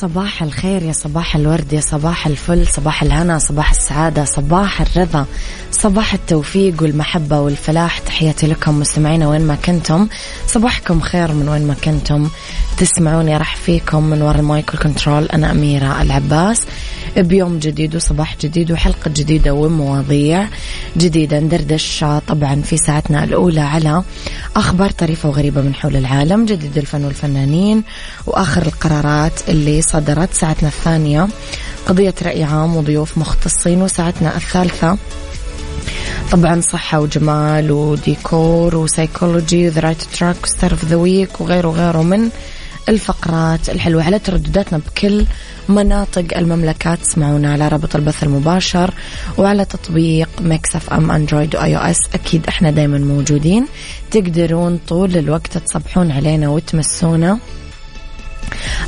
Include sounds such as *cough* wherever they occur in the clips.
صباح الخير يا صباح الورد يا صباح الفل صباح الهنا صباح السعادة صباح الرضا صباح التوفيق والمحبة والفلاح. تحياتي لكم مستمعينا وين ما كنتم. صباحكم خير من وين ما كنتم. تسمعوني راح فيكم من وراء المايكل كنترول أنا أميرة العباس. بيوم جديد وصباح جديد وحلقة جديدة ومواضيع جديدة. ندردش طبعا في ساعتنا الأولى على أخبار طريفة وغريبة من حول العالم جديد الفن والفنانين وآخر القرارات اللي صدرت. ساعتنا الثانية قضية رأي عام وضيوف مختصين وساعتنا الثالثة طبعا صحة وجمال وديكور وسيكولوجي وذا رايت تراك وستارف ذا ويك وغيره وغيره من الفقرات الحلوة على تردداتنا بكل مناطق المملكة. تسمعونا على رابط البث المباشر وعلى تطبيق Mix FM Android و iOS. أكيد إحنا دايما موجودين. تقدرون طول الوقت تصبحون علينا وتمسونا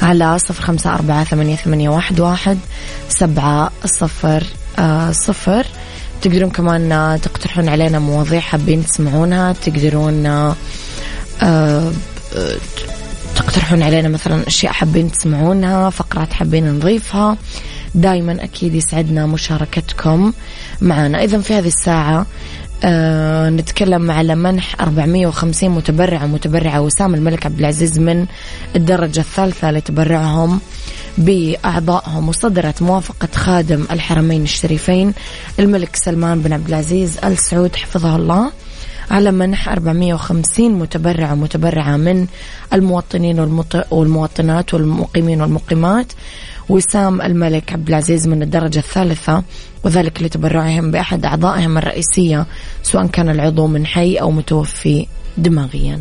على صفر خمسة أربعة ثمانية, ثمانية واحد, واحد سبعة صفر آه صفر. تقدرون كمان تقترحون علينا مواضيع حابين تسمعونها. تقدرون آه تقترحون علينا مثلا أشياء حابين تسمعونها فقرات حابين نضيفها دايما أكيد يسعدنا مشاركتكم معنا. إذا في هذه الساعة آه نتكلم على منح 450 متبرع ومتبرعة. وسام الملك عبد العزيز من الدرجة الثالثة لتبرعهم بأعضائهم. وصدرت موافقة خادم الحرمين الشريفين الملك سلمان بن عبد العزيز آل سعود حفظه الله. على منح 450 متبرع ومتبرعة من المواطنين والمواطنات والمقيمين والمقيمات. وسام الملك عبد العزيز من الدرجة الثالثة وذلك لتبرعهم بأحد أعضائهم الرئيسية سواء كان العضو من حي أو متوفي دماغيا.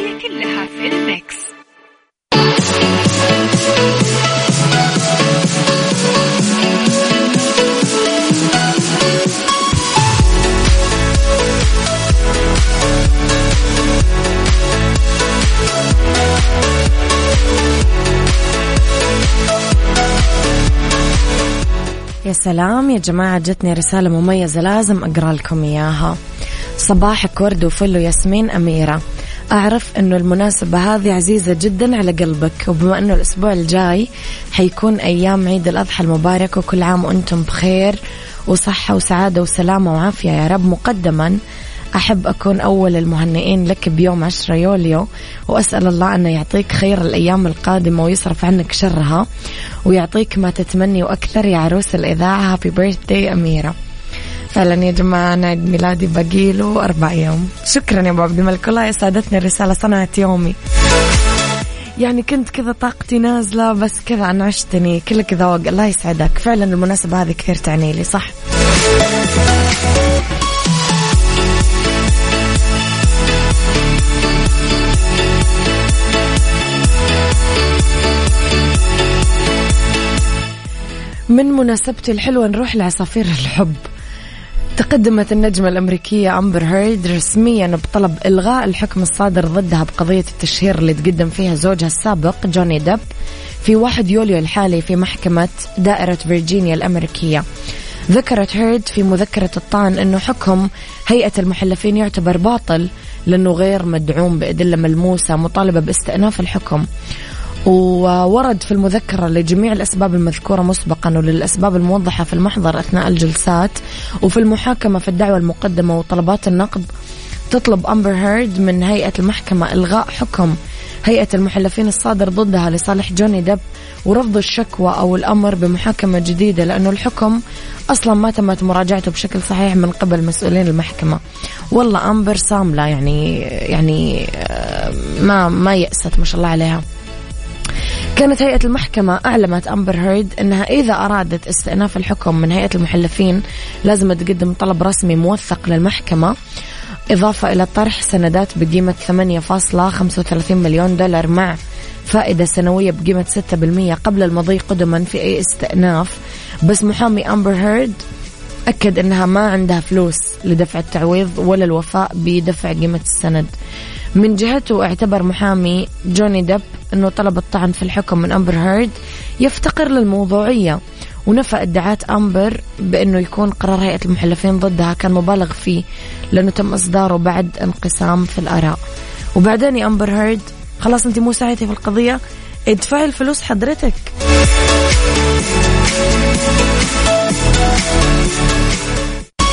سلام. يا جماعة جتني رسالة مميزة لازم أقرأ لكم إياها. صباحك ورد وفل وياسمين أميرة. أعرف أنه المناسبة هذه عزيزة جدا على قلبك وبما أنه الأسبوع الجاي حيكون أيام عيد الأضحى المبارك وكل عام وأنتم بخير وصحة وسعادة وسلامة وعافية. يا رب مقدما أحب أكون أول المهنئين لك بيوم 10 يوليو وأسأل الله أنه يعطيك خير الأيام القادمة ويصرف عنك شرها ويعطيك ما تتمني وأكثر يا عروس الإذاعة. هابي بيرثدي أميرة. فعلا يا جماعة أنا عيد ميلادي باقي له أربع يوم. شكرا يا أبو عبد الملك. والله سعدتني الرسالة صنعت يومي. يعني كنت كذا طاقتي نازلة بس كذا أنعشتني. كلك ذوق. الله يسعدك. فعلا المناسبة هذه كثير تعني لي صح؟ من مناسبتي الحلوة نروح لعصافير الحب. تقدمت النجمة الأمريكية أمبر هيرد رسميا بطلب إلغاء الحكم الصادر ضدها بقضية التشهير اللي تقدم فيها زوجها السابق جوني ديب في 1 يوليو الحالي في محكمة دائرة فيرجينيا الأمريكية. ذكرت هيرد في مذكرة الطعن أنه حكم هيئة المحلفين يعتبر باطل لأنه غير مدعوم بأدلة ملموسة مطالبة باستئناف الحكم. وورد في المذكرة لجميع الأسباب المذكورة مسبقا وللأسباب الموضحة في المحضر أثناء الجلسات وفي المحاكمة في الدعوة المقدمة وطلبات النقض تطلب أمبر هيرد من هيئة المحكمة إلغاء حكم هيئة المحلفين الصادر ضدها لصالح جوني ديب ورفض الشكوى أو الأمر بمحاكمة جديدة لأنه الحكم أصلا ما تمت مراجعته بشكل صحيح من قبل مسؤولين المحكمة. والله أمبر ساملة يعني يعني آه، ما ما يأست ما شاء الله عليها. كانت هيئة المحكمة أعلمت أمبر هيرد أنها إذا أرادت استئناف الحكم من هيئة المحلفين لازم تقدم طلب رسمي موثق للمحكمة إضافة إلى طرح سندات بقيمة 8.35 مليون دولار مع فائدة سنوية بقيمة 6% قبل المضي قدما في أي استئناف. بس محامي أمبر هيرد أكد أنها ما عندها فلوس لدفع التعويض ولا الوفاء بدفع قيمة السند. من جهته اعتبر محامي جوني ديب أنه طلب الطعن في الحكم من أمبر هيرد يفتقر للموضوعية. ونفى ادعاءات أمبر بأنه يكون قرار هيئة المحلفين ضدها كان مبالغ فيه لأنه تم إصداره بعد انقسام في الآراء. وبعدين يا أمبر هيرد خلاص أنت مو ساعتي في القضية ادفعي الفلوس حضرتك.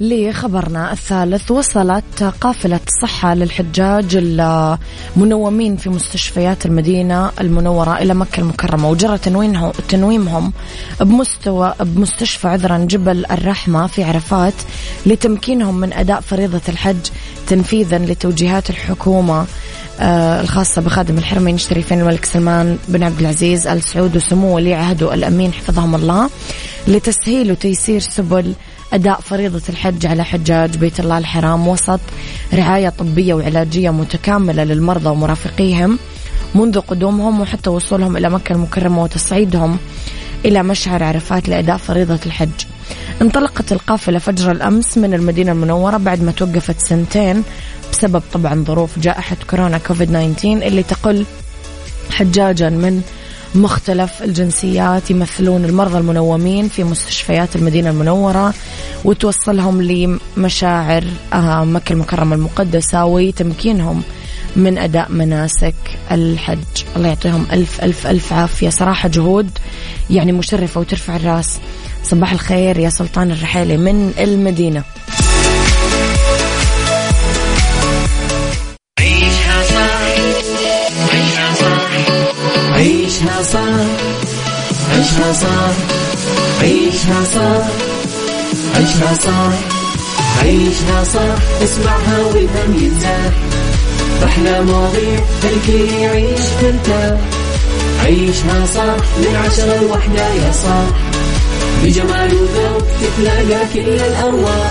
لخبرنا الثالث وصلت قافلة صحة للحجاج المنومين في مستشفيات المدينة المنورة إلى مكة المكرمة وجرى تنويمهم بمستوى بمستشفى عذرا جبل الرحمة في عرفات لتمكينهم من أداء فريضة الحج تنفيذا لتوجيهات الحكومة آه الخاصة بخادم الحرمين الشريفين الملك سلمان بن عبد العزيز آل سعود وسمو ولي عهده الأمين حفظهم الله لتسهيل وتيسير سبل أداء فريضة الحج على حجاج بيت الله الحرام وسط رعاية طبية وعلاجية متكاملة للمرضى ومرافقيهم منذ قدومهم وحتى وصولهم إلى مكة المكرمة وتصعيدهم إلى مشعر عرفات لأداء فريضة الحج. انطلقت القافلة فجر الأمس من المدينة المنورة بعد ما توقفت سنتين بسبب طبعا ظروف جائحة كورونا كوفيد 19 اللي تقل حجاجا من مختلف الجنسيات يمثلون المرضى المنومين في مستشفيات المدينة المنورة وتوصلهم لمشاعر آه، مكة المكرمة المقدسة وتمكينهم من أداء مناسك الحج. الله يعطيهم ألف ألف ألف عافية. صراحة جهود يعني مشرفة وترفع الرأس. صباح الخير يا سلطان الرحيلي من المدينة. عيشها صح عيشها صح عيشها صح عيشها صح عيشها صح. اسمعها والهم ينزاح أحلى مواضيع خلي يعيش ترتاح عيشها صح من عشرة لوحدة يا صاح. بجمال وذوق تتلاقى كل الأرواح.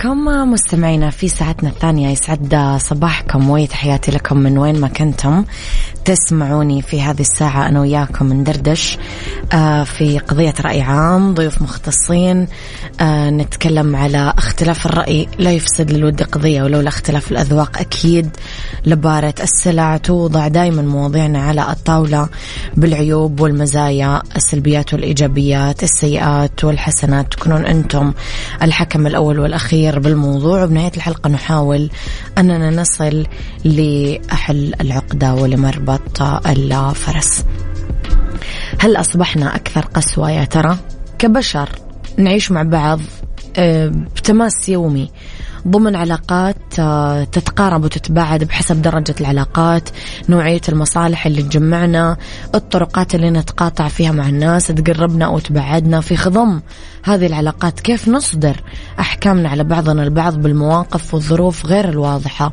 لكم مستمعينا في ساعتنا الثانية يسعد صباحكم وتحياتي لكم من وين ما كنتم تسمعوني في هذه الساعة أنا وياكم ندردش آه، في قضية رأي عام ضيوف مختصين آه، نتكلم على اختلاف الرأي لا يفسد للود قضية ولولا اختلاف الأذواق أكيد لبارة السلع توضع دائما مواضيعنا على الطاولة بالعيوب والمزايا السلبيات والإيجابيات السيئات والحسنات. تكونون أنتم الحكم الأول والأخير بالموضوع. وبنهاية الحلقة نحاول أننا نصل لحل العقدة ولمربط الفرس. هل أصبحنا أكثر قسوة يا ترى؟ كبشر نعيش مع بعض آه، بتماس يومي. ضمن علاقات آه، تتقارب وتتباعد بحسب درجة العلاقات نوعية المصالح اللي تجمعنا الطرقات اللي نتقاطع فيها مع الناس تقربنا أو تبعدنا. في خضم هذه العلاقات كيف نصدر أحكامنا على بعضنا البعض بالمواقف والظروف غير الواضحة؟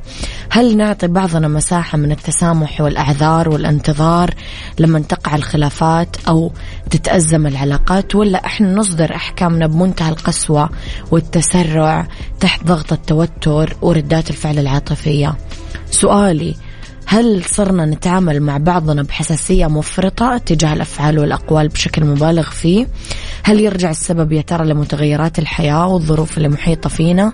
هل نعطي بعضنا مساحة من التسامح والأعذار والانتظار لما تقع الخلافات أو تتأزم العلاقات ولا إحنا نصدر أحكامنا بمنتهى القسوة والتسرع تحت ضغط التوتر وردات الفعل العاطفية سؤالي هل صرنا نتعامل مع بعضنا بحساسية مفرطة تجاه الأفعال والأقوال بشكل مبالغ فيه؟ هل يرجع السبب يا ترى لمتغيرات الحياة والظروف اللي محيطة فينا؟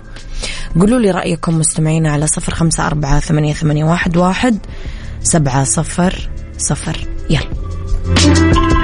قولوا لي رأيكم مستمعين على صفر خمسة أربعة ثمانية, ثمانية واحد, واحد سبعة صفر صفر يلا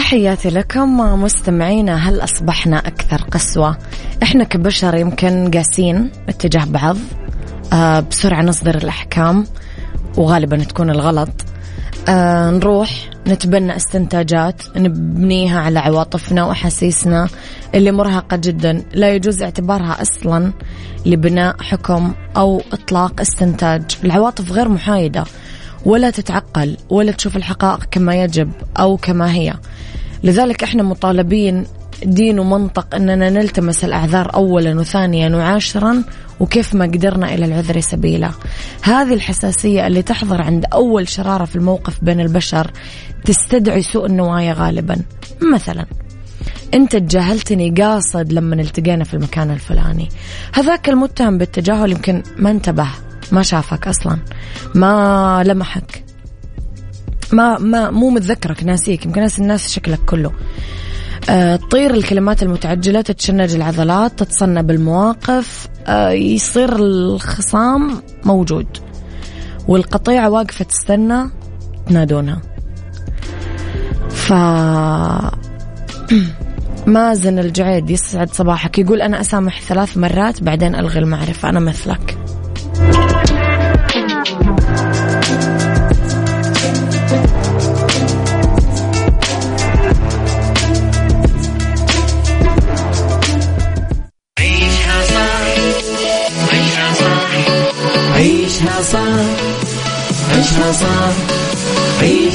تحياتي لكم مستمعينا هل أصبحنا أكثر قسوة؟ إحنا كبشر يمكن قاسين اتجاه بعض آه بسرعة نصدر الأحكام وغالبا تكون الغلط. آه نروح نتبنى استنتاجات نبنيها على عواطفنا وأحاسيسنا اللي مرهقة جدا. لا يجوز اعتبارها أصلا لبناء حكم أو إطلاق استنتاج. العواطف غير محايدة. ولا تتعقل ولا تشوف الحقائق كما يجب أو كما هي لذلك إحنا مطالبين دين ومنطق إننا نلتمس الأعذار اولا وثانيا وعاشرا وكيف ما قدرنا إلى العذر سبيلا. هذه الحساسية اللي تحضر عند أول شرارة في الموقف بين البشر تستدعي سوء النوايا غالبا. مثلا أنت تجاهلتني قاصد لما التقينا في المكان الفلاني. هذاك المتهم بالتجاهل يمكن ما انتبه ما شافك أصلا. ما لمحك. ما ما مو متذكرك ناسيك. يمكن ناس الناس شكلك كله. أه تطير الكلمات المتعجلة تتشنج العضلات تتصنب المواقف أه يصير الخصام موجود. والقطيعة واقفة تستنى تنادونها. ف *clears throat* مازن الجعيد يسعد صباحك. يقول أنا أسامح ثلاث مرات بعدين ألغي المعرفة. أنا مثلك.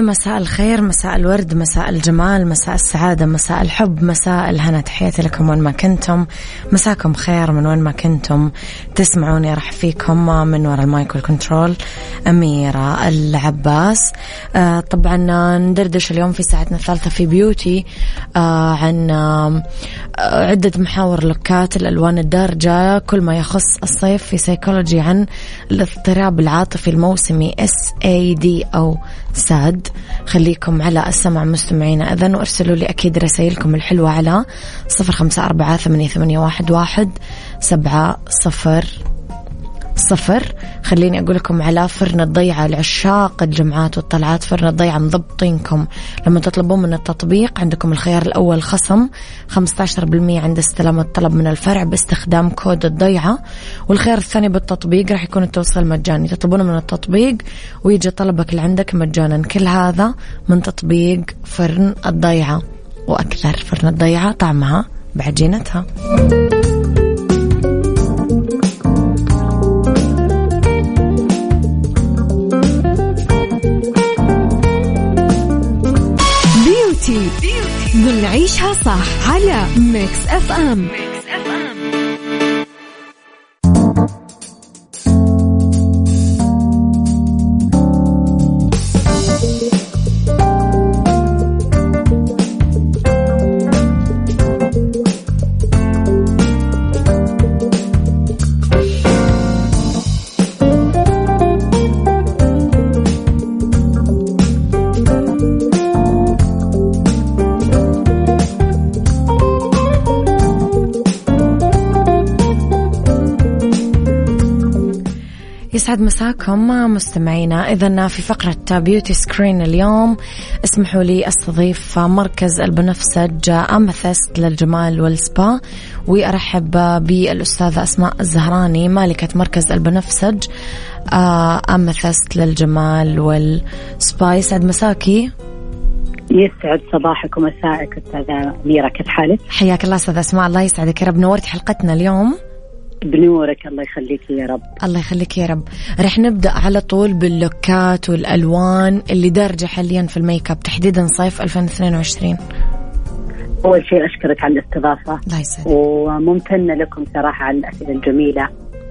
مساء الخير مساء الورد مساء الجمال مساء السعادة مساء الحب مساء الهنا. تحياتي لكم وين ما كنتم. مساكم خير من وين ما كنتم. تسمعوني أرحب فيكم من وراء ال mic وال control. أميرة العباس. آه طبعا ندردش اليوم في ساعتنا الثالثة في beauty آه عن آه عدة محاور لوكات الألوان الدارجة كل ما يخص الصيف في سيكولوجي عن الاضطراب العاطفي الموسمي S A D أو SAD خليكم على السمع مستمعينا إذن وأرسلوا لي أكيد رسائلكم الحلوة على صفر خمسة أربعة ثمانية واحد واحد سبعة صفر صفر. خليني أقول لكم على فرن الضيعة لعشاق الجمعات والطلعات. فرن الضيعة مضبطينكم. لما تطلبون من التطبيق عندكم الخيار الأول خصم 15% عند استلام الطلب من الفرع باستخدام كود الضيعة. والخيار الثاني بالتطبيق راح يكون التوصيل مجاني. تطلبونه من التطبيق ويجي طلبك لعندك مجانا. كل هذا من تطبيق فرن الضيعة. وأكثر. فرن الضيعة طعمها بعجينتها. نعيشها صح على Mix FM Mix يسعد مساكم مستمعينا. إذا في فقرة beauty screen اليوم اسمحوا لي أستضيف مركز البنفسج Amethyst للجمال والسبا وأرحب بالأستاذة أسماء الزهراني مالكة مركز البنفسج Amethyst للجمال والسبا. يسعد مساكي؟ يسعد صباحك ومساءك أستاذة اميره كيف حالك؟ حياك الله أستاذة أسماء. الله يسعدك يا رب. نورتي حلقتنا اليوم. بنورك الله يخليك يا رب. الله يخليك يا رب. رح نبدأ على طول باللوكات والألوان اللي دارجة حاليا في الميك أب تحديدا صيف 2022 أول شيء أشكرك على الاستضافة. الله يسعدك. وممتنة لكم صراحة على الأسئلة الجميلة.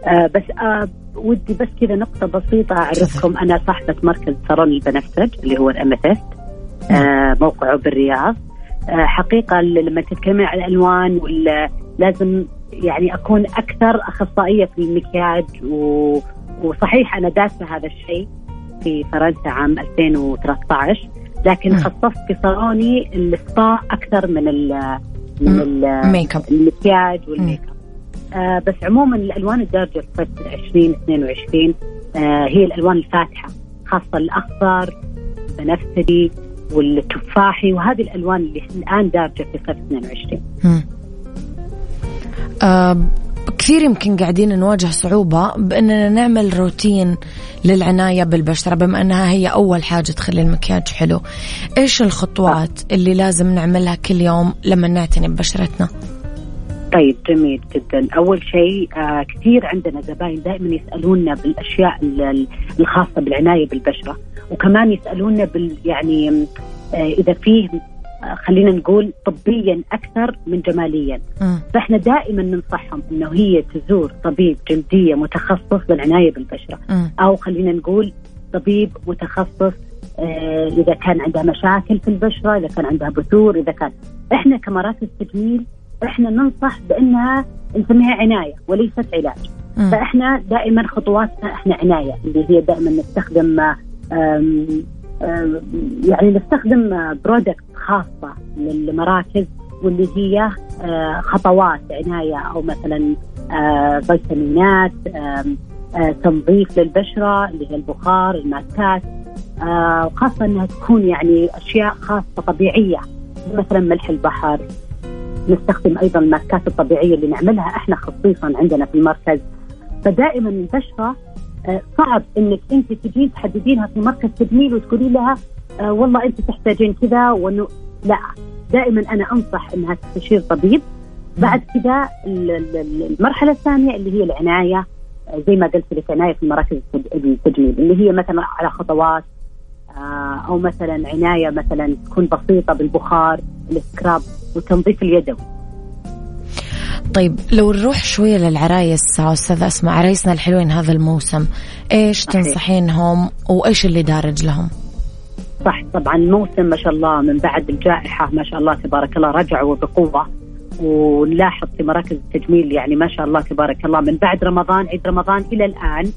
آه بس آه ودي بس كذا نقطة بسيطة أعرفكم. أنا صاحبة مركز صالون البنفسج اللي هو ال Amethyst نعم. آه موقعه بالرياض. آه حقيقة لما تتكلمي عن الألوان لازم يعني أكون أكثر أخصائية في المكياج و... وصحيح أنا دارسة هذا الشيء في فرنسا عام 2013 لكن خصصت في صالوني السبا أكثر من ال من ال make up المكياج وال make up آه بس عموما الألوان الدارجة في 2022 آه هي الألوان الفاتحة خاصة الأخضر بنفسجي والتفاحي وهذه الألوان اللي الآن دارجة في صيف 22 آه كثير يمكن قاعدين نواجه صعوبة بأننا نعمل روتين للعناية بالبشرة بما أنها هي أول حاجة تخلي المكياج حلو. إيش الخطوات اللي لازم نعملها كل يوم لما نعتني ببشرتنا؟ طيب جميل جدا. أول شيء آه كثير عندنا زباين دائما يسألونا بالأشياء الخاصة بالعناية بالبشرة وكمان يسألونا بال يعني آه إذا فيه خلينا نقول طبيا أكثر من جماليا م. فإحنا دائما ننصحهم إنه هي تزور طبيب جلديه متخصص للعناية بالبشرة م. أو خلينا نقول طبيب متخصص آه إذا كان عندها مشاكل في البشرة إذا كان عندها بثور إذا كان إحنا كمراكز تجميل إحنا ننصح بأنها نسميها عناية وليست علاج م. فإحنا دائما خطواتنا إحنا عناية اللي هي دائما نستخدم يعني نستخدم برودكت خاصة للمراكز واللي هي آه، خطوات عناية أو مثلا آه، فيتامينات آه، تنظيف للبشرة اللي هي البخار الماسكات وخاصة أنها تكون يعني أشياء خاصة طبيعية مثلا ملح البحر. نستخدم أيضا الماسكات الطبيعية اللي نعملها إحنا خصيصا عندنا في المركز. فدائما البشرة صعب إنك أنت تجي تحددينها في مركز تجميل وتقولي لها آه والله انت تحتاجين كذا وانه لا دائما أنا أنصح إنها تستشير طبيب. بعد كذا المرحلة الثانية اللي هي العناية آه، زي ما قلت لك عناية في مراكز التجميل اللي هي مثلا على خطوات آه، أو مثلا عناية مثلا تكون بسيطة بالبخار السكراب والتنظيف اليدوي طيب لو نروح شوية للعرايس أستاذ أسماء عرايسنا الحلوين هذا الموسم إيش صحيح. تنصحينهم وإيش اللي دارج لهم؟ صح طبعا موسم ما شاء الله من بعد الجائحة ما شاء الله تبارك الله رجعوا بقوة ونلاحظ في مراكز التجميل يعني ما شاء الله تبارك الله من بعد رمضان عيد رمضان إلى الآن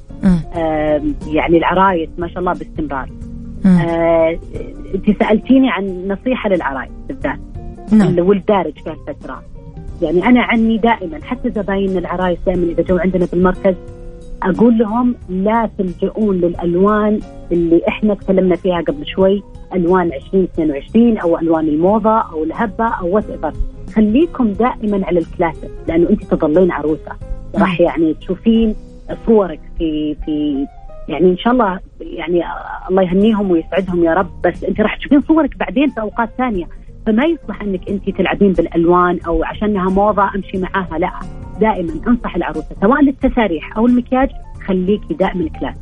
يعني العرايس ما شاء الله باستمرار آه أنت سألتيني عن نصيحة للعرايس بالذات نعم. والدارج في الفترة يعني أنا عني دائما حتى زباين العرايس دائما إذا جو عندنا بالمركز أقول لهم لا تلجؤون للألوان اللي إحنا تكلمنا فيها قبل شوي ألوان 2022 أو ألوان الموضة أو الهبة أو what خليكم دائما على الكلاسيك لأنه أنت تظلين عروسة. راح يعني تشوفين صورك في في يعني إن شاء الله يعني الله يهنيهم ويسعدهم يا رب بس أنت راح تشوفين صورك بعدين في أوقات ثانية. فما يصلح إنك انت تلعبين بالألوان أو عشانها موضة أمشي معاها لا. دائما أنصح العروسة سواء للتساريح أو المكياج خليكي دائما كلاسيك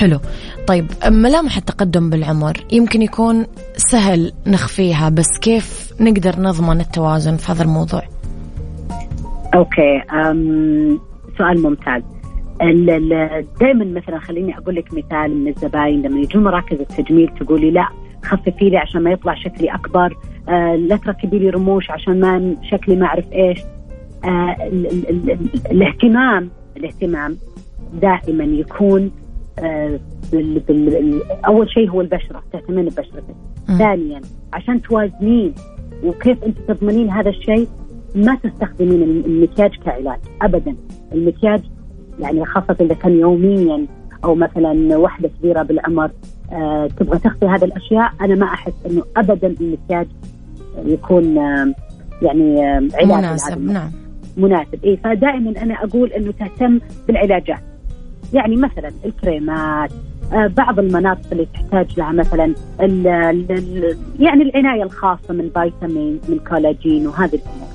حلو. طيب ملامح التقدم بالعمر يمكن يكون سهل نخفيها بس كيف نقدر نضمن التوازن في هذا الموضوع؟ okay أم سؤال ممتاز. دائما مثلا خليني أقول لك مثال من الزباين لما يجون مراكز التجميل تقولي لا خففي لي عشان ما يطلع شكلي أكبر. آه لا تركبي لي رموش عشان ما شكلي ما أعرف إيش. آه الاهتمام الاهتمام دائما يكون آه بال بال أول شيء هو البشرة تهتمين ببشرتك ثانيا عشان توازنين وكيف أنت تضمنين هذا الشيء ما تستخدمين المكياج كعلاج ابدا. المكياج يعني خاصة إذا كان يوميا أو مثلا وحده كبيرة بالعمر آه تبغى تخفي هذه الأشياء أنا ما أحس إنه ابدا المكياج يكون آه يعني آه علاج مناسب نعم. مناسب. اي فدائما أنا أقول إنه تهتم بالعلاجات. يعني مثلا الكريمات آه بعض المناطق اللي تحتاج لها مثلا ال ال يعني العناية الخاصة من فيتامين من كولاجين وهذه الأمور.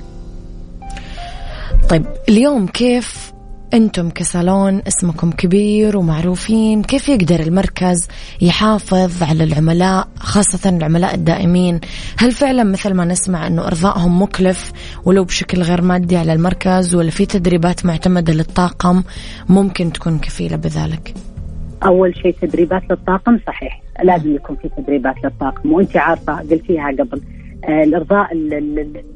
طيب اليوم كيف أنتم كصالون اسمكم كبير ومعروفين كيف يقدر المركز يحافظ على العملاء خاصة العملاء الدائمين؟ هل فعلا مثل ما نسمع إنه أرضائهم مكلف ولو بشكل غير مادي على المركز ولا في تدريبات معتمدة للطاقم ممكن تكون كفيلة بذلك؟ أول شيء تدريبات للطاقم صحيح لازم يكون في تدريبات للطاقم وأنت عارفة قلتيها قبل آه، الإرضاء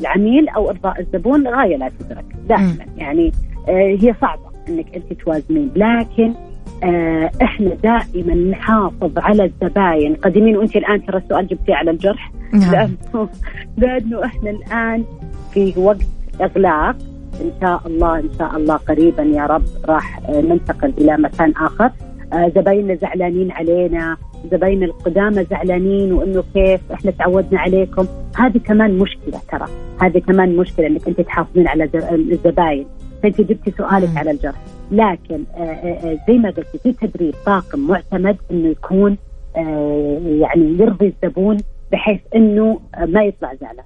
العميل أو إرضاء الزبون غاية لا تدرك دائما. يعني هي صعبة إنك أنت توازنين. لكن آه، إحنا دائما نحافظ على الزباين. قديمين وأنت الآن ترى السؤال جبتيه على الجرح. نعم. لأنه *laughs* لأنه إحنا الآن في وقت إغلاق. إن شاء الله إن شاء الله قريبا يا رب راح ننتقل إلى مكان آخر. زبايننا زعلانين علينا. زباين القدامى زعلانين وإنه كيف إحنا تعودنا عليكم. هذه كمان مشكلة ترى. هذه كمان مشكلة إنك أنت تحافظين على الزباين. فانت جبتي سؤالك مم. على الجرح. لكن آه، آه، آه، زي ما قلتي في تدريب طاقم معتمد إنه يكون يعني يرضي الزبون بحيث إنه ما يطلع زعلان.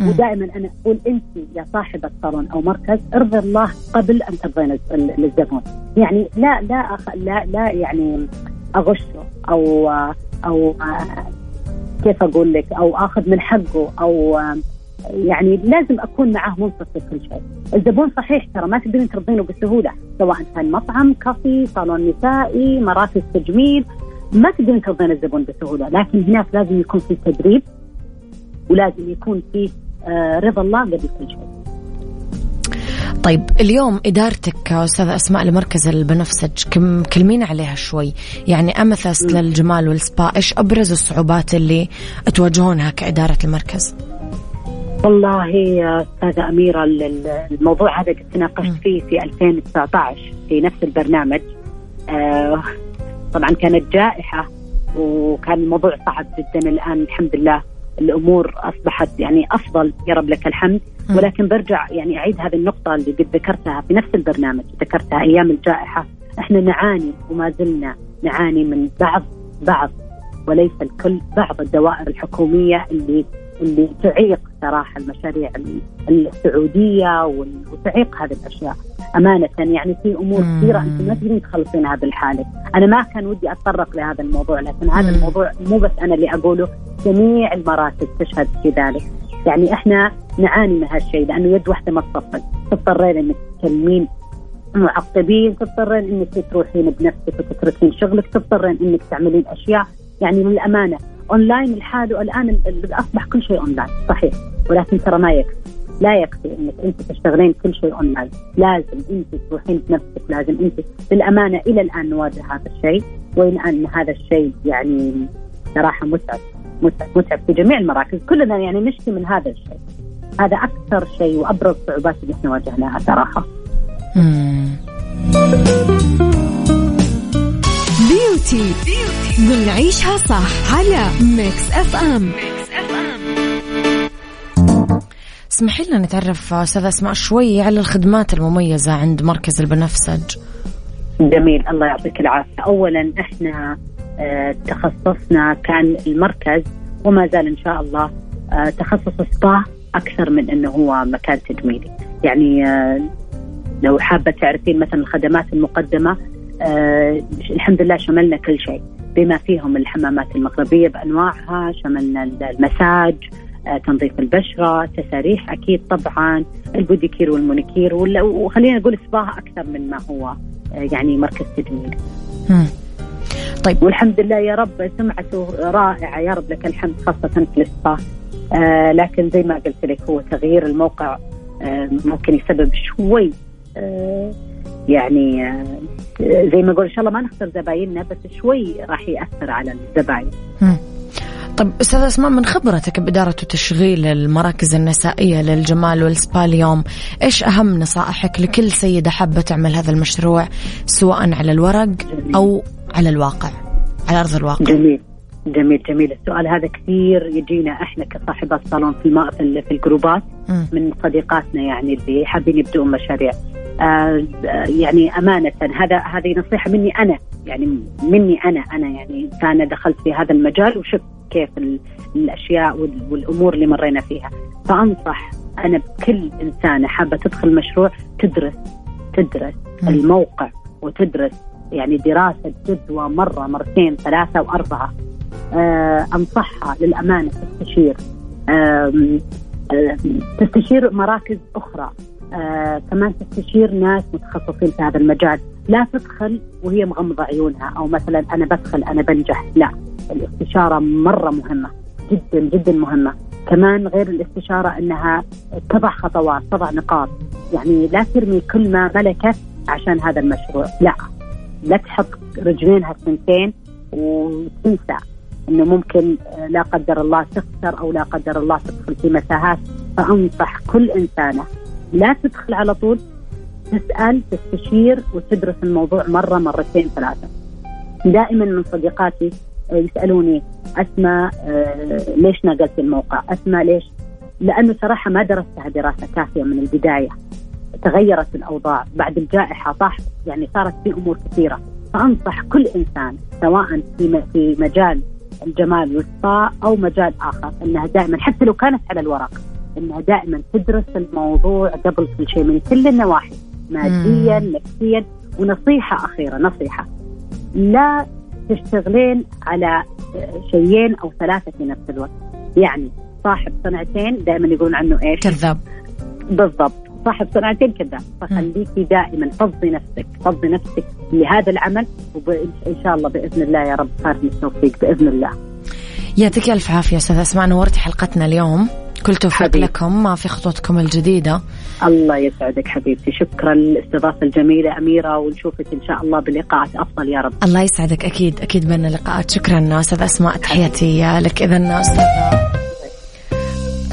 ودائما أنا أقول أنت يا صاحبه صالون أو مركز ارضي الله قبل أن ترضين للزبون يعني لا لا أخ... لا لا يعني أغشه أو أو كيف أقول لك أو آخذ من حقه أو يعني لازم أكون معاه منصف في كل شيء. الزبون صحيح ترى ما تقدرين ترضينه بسهولة سواء كان مطعم، كافي، صالون نسائي، مراكز تجميل ما تقدرين ترضين الزبون بسهولة، لكن هناك لازم يكون في تدريب ولازم يكون في آه، رضا الله قبل كل شيء. طيب اليوم إدارتك أستاذ أسماء لمركز البنفسج كلمينا عليها شوي يعني أمثس للجمال والسبا إيش أبرز الصعوبات اللي تواجهونها كإدارة المركز؟ والله يا أستاذة أميرة الموضوع هذا قد تناقشت فيه في 2019 في نفس البرنامج. آه طبعا كانت جائحة وكان الموضوع صعب جدا. الآن الحمد لله الأمور أصبحت يعني أفضل يا رب لك الحمد. ولكن برجع يعني أعيد هذه النقطة اللي قد ذكرتها في نفس البرنامج. ذكرتها أيام الجائحة. إحنا نعاني وما زلنا نعاني من بعض بعض وليس الكل بعض الدوائر الحكومية اللي اللي تعيق صراحة المشاريع السعودية وتعيق هذه الأشياء. أمانة. يعني في أمور كثيرة انت ما تقدرين تخلصينها بالحالة. أنا ما كان ودي أتطرق لهذا الموضوع لكن هذا الموضوع مو بس أنا اللي أقوله جميع المراكز تشهد في ذلك يعني إحنا نعاني من هالشيء لأنه يد واحدة ما تصفق تضطرين إنك تكلمين معقبين تضطرين إنك تروحين بنفسك وتتركين شغلك تضطرين إنك تعملين أشياء. يعني للأمانة أونلاين لحاله. الآن أصبح كل شيء أونلاين صحيح. ولكن ترى ما يكفي. لا يكفي إنك أنت تشتغلين كل شيء أونلاين. لازم أنت تروحين بنفسك لازم أنت بالأمانة إلى الآن نواجه هذا الشيء. وإلى الآن هذا الشيء يعني صراحة متعب متعب متعب في جميع المراكز. كلنا يعني نشكي من هذا الشيء. هذا أكثر شيء وأبرز الصعوبات اللي إحنا واجهناها صراحة. beauty نعيشها صح على ميكس اف ام ميكس اف ام اسمحي لنا نتعرف أستاذ أسماء شوي على الخدمات المميزة عند مركز البنفسج. جميل الله يعطيك العافية. اولا إحنا آه، تخصصنا كان المركز وما زال إن شاء الله آه، تخصص سبا أكثر من إنه هو مكان تجميلي. يعني آه، لو حابة تعرفين مثلا الخدمات المقدمة الحمد لله شملنا كل شيء. بما فيهم الحمامات المغربية بأنواعها شملنا المساج تنظيف البشرة تساريح أكيد طبعا البوديكير والمونيكير وخلينا نقول سبا أكثر من ما هو يعني مركز تجميل طيب. والحمد لله يا رب سمعته رائعة يا رب لك الحمد خاصة في السبا آه لكن زي ما قلت لك هو تغيير الموقع آه ممكن يسبب شوي آه يعني آه زي ما أقول إن شاء الله ما نخسر زبايننا بس شوي راح يأثر على الزباين. طيب أستاذ أسماء من خبرتك بإدارة وتشغيل المراكز النسائية للجمال والسبا اليوم، إيش أهم نصائحك لكل سيدة حابة تعمل هذا المشروع سواء على الورق أو على الواقع على أرض الواقع؟ جميل جميل جميل. السؤال هذا كثير يجينا إحنا كصاحبات صالون في في الجروبات من صديقاتنا يعني اللي حابين يبدؤون مشاريع. آه يعني أمانة هذا هذه نصيحة مني أنا يعني مني أنا أنا يعني إنسانة دخلت في هذا المجال وشفت كيف الأشياء والأمور اللي مرينا فيها. فأنصح أنا بكل إنسانة حابة تدخل مشروع تدرس تدرس م. الموقع وتدرس يعني دراسة جدوى مرة مرتين ثلاثة وأربعة. آه أنصحها للأمانة تستشير. تستشير مراكز أخرى. آه كمان تستشير ناس متخصصين في هذا المجال. لا تدخل وهي مغمضة عيونها أو مثلا أنا بدخل أنا بنجح. لا الاستشارة مرة مهمة جدا جدا مهمة. كمان غير الاستشارة إنها تضع خطوات تضع نقاط. يعني لا ترمي كل ما ملكت عشان هذا المشروع. لا لا تحط رجلينها الثنتين وتنسى. إنه ممكن لا قدر الله تخسر أو لا قدر الله تدخل في متاهات فأنصح كل إنسانة لا تدخل على طول تسأل تستشير وتدرس الموضوع مرة مرتين ثلاثة دائما من صديقاتي يسألوني أسماء آه، ليش نقلت الموقع؟ أسماء ليش؟ لأنه صراحة ما درستها دراسة كافية من البداية. تغيرت الأوضاع بعد الجائحة صح يعني صارت في أمور كثيرة فأنصح كل إنسان سواء في في مجال الجمال والسبا أو مجال آخر. إنها دائما حتى لو كانت على الورق إنها دائما تدرس الموضوع قبل كل شيء من كل النواحي ماديا نفسيا. ونصيحة أخيرة نصيحة. لا تشتغلين على شيئين أو ثلاثة في نفس الوقت. يعني صاحب صنعتين دائما يقولون عنه إيش؟ كذاب. بالضبط. صاحب صنعتين كذاب. فخليكي دائما فضي نفسك فضي نفسك لهذا العمل وان شاء الله بإذن الله يا رب صار التوفيق بإذن الله. يعطيك ألف عافية أستاذ أسماء نورتي حلقتنا اليوم. كل توفيق لكم في خطوتكم الجديدة. الله يسعدك حبيبتي. شكرا للاستضافة الجميلة أميرة ونشوفك إن شاء الله بلقاءات أفضل يا رب. الله يسعدك أكيد أكيد بين لقاءات. شكرا أستاذ أسماء تحياتي لك إذا أستاذ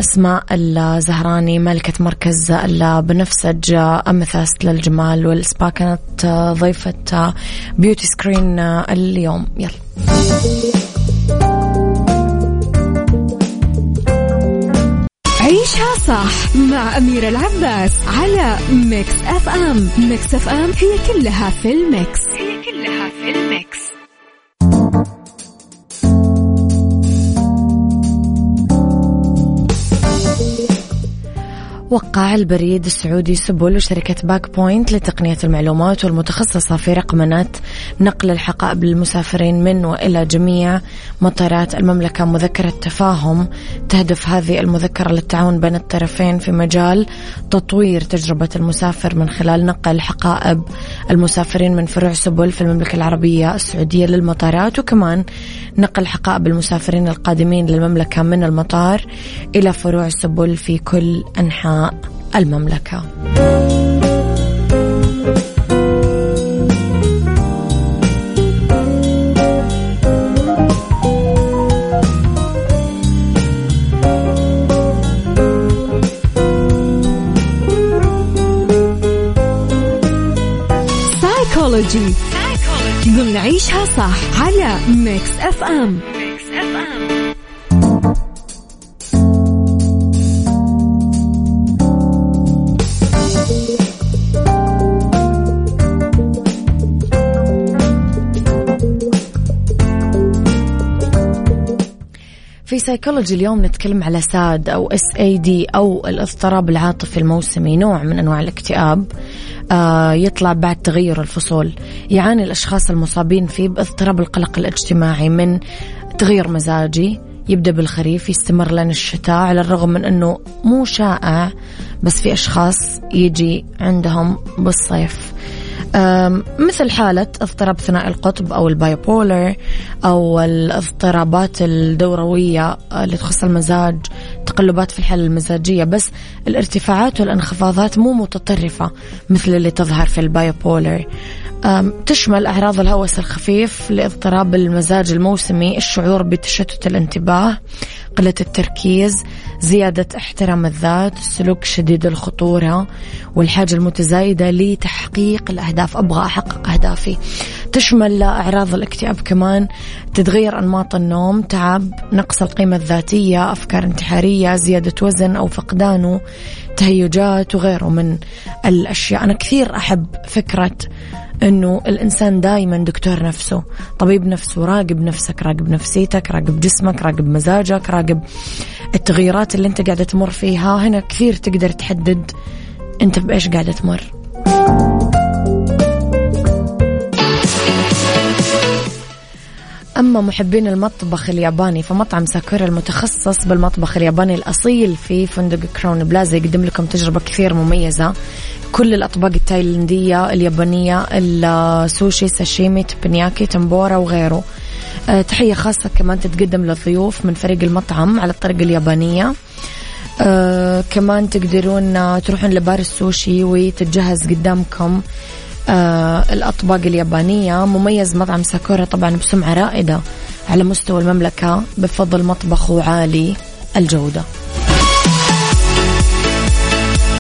أسماء الزهراني ملكة مركز البنفسج أمثست للجمال والسبا كانت ضيفة beauty screen اليوم. يلا. عيشها صح مع أميرة العباس على ميكس أف أم ميكس أف أم هي كلها في الميكس. هي كلها في الميكس. وقع البريد السعودي سبل وشركة باك بوينت لتقنية المعلومات والمتخصصة في رقمنة نقل الحقائب للمسافرين من وإلى جميع مطارات المملكة مذكرة تفاهم. تهدف هذه المذكرة للتعاون بين الطرفين في مجال تطوير تجربة المسافر من خلال نقل حقائب المسافرين من فروع سبل في المملكة العربية السعودية للمطارات وكمان نقل حقائب المسافرين القادمين للمملكة من المطار إلى فروع سبل في كل أنحاء المملكة. سايكولوجي ضمن عيشها صح على ميكس اف ام في سيكولوجي اليوم نتكلم على SAD أو S A D أو الاضطراب العاطفي الموسمي نوع من أنواع الاكتئاب آه يطلع بعد تغير الفصول. يعاني الأشخاص المصابين فيه باضطراب القلق الاجتماعي من تغير مزاجي يبدأ بالخريف يستمر لين الشتاء على الرغم من أنه مو شائع بس في أشخاص يجي عندهم بالصيف. مثل حالة اضطراب ثنائي القطب أو البايبولر أو الاضطرابات الدوروية اللي تخص المزاج تقلبات في الحالة المزاجية بس الارتفاعات والانخفاضات مو متطرفة مثل اللي تظهر في البايبولر. تشمل أعراض الهوس الخفيف لاضطراب المزاج الموسمي الشعور بتشتت الانتباه قلة التركيز زيادة احترام الذات السلوك شديد الخطورة والحاجة المتزايدة لتحقيق الأهداف. أبغى أحقق أهدافي. تشمل أعراض الاكتئاب كمان تتغير أنماط النوم تعب نقص القيمة الذاتية أفكار انتحارية زيادة وزن أو فقدانه تهيجات وغيره من الأشياء. أنا كثير أحب فكرة إنه الإنسان دائما دكتور نفسه طبيب نفسه راقب نفسك راقب نفسيتك راقب جسمك راقب مزاجك راقب التغييرات اللي أنت قاعدة تمر فيها. هنا كثير تقدر تحدد أنت بإيش قاعدة تمر. أما محبين المطبخ الياباني فمطعم ساكورا المتخصص بالمطبخ الياباني الأصيل في فندق كراون بلازا يقدم لكم تجربة كثير مميزة. كل الأطباق التايلندية اليابانية السوشي ساشيمي تبنياكي تمبورا وغيره. أه تحية خاصة كمان تتقدم للضيوف من فريق المطعم على الطريقة اليابانية. أه كمان تقدرون تروحون لبار السوشي وتتجهز قدامكم. آه الأطباق اليابانية. مميز مطعم ساكورا طبعا بسمعة رائدة على مستوى المملكة بفضل مطبخه عالي الجودة.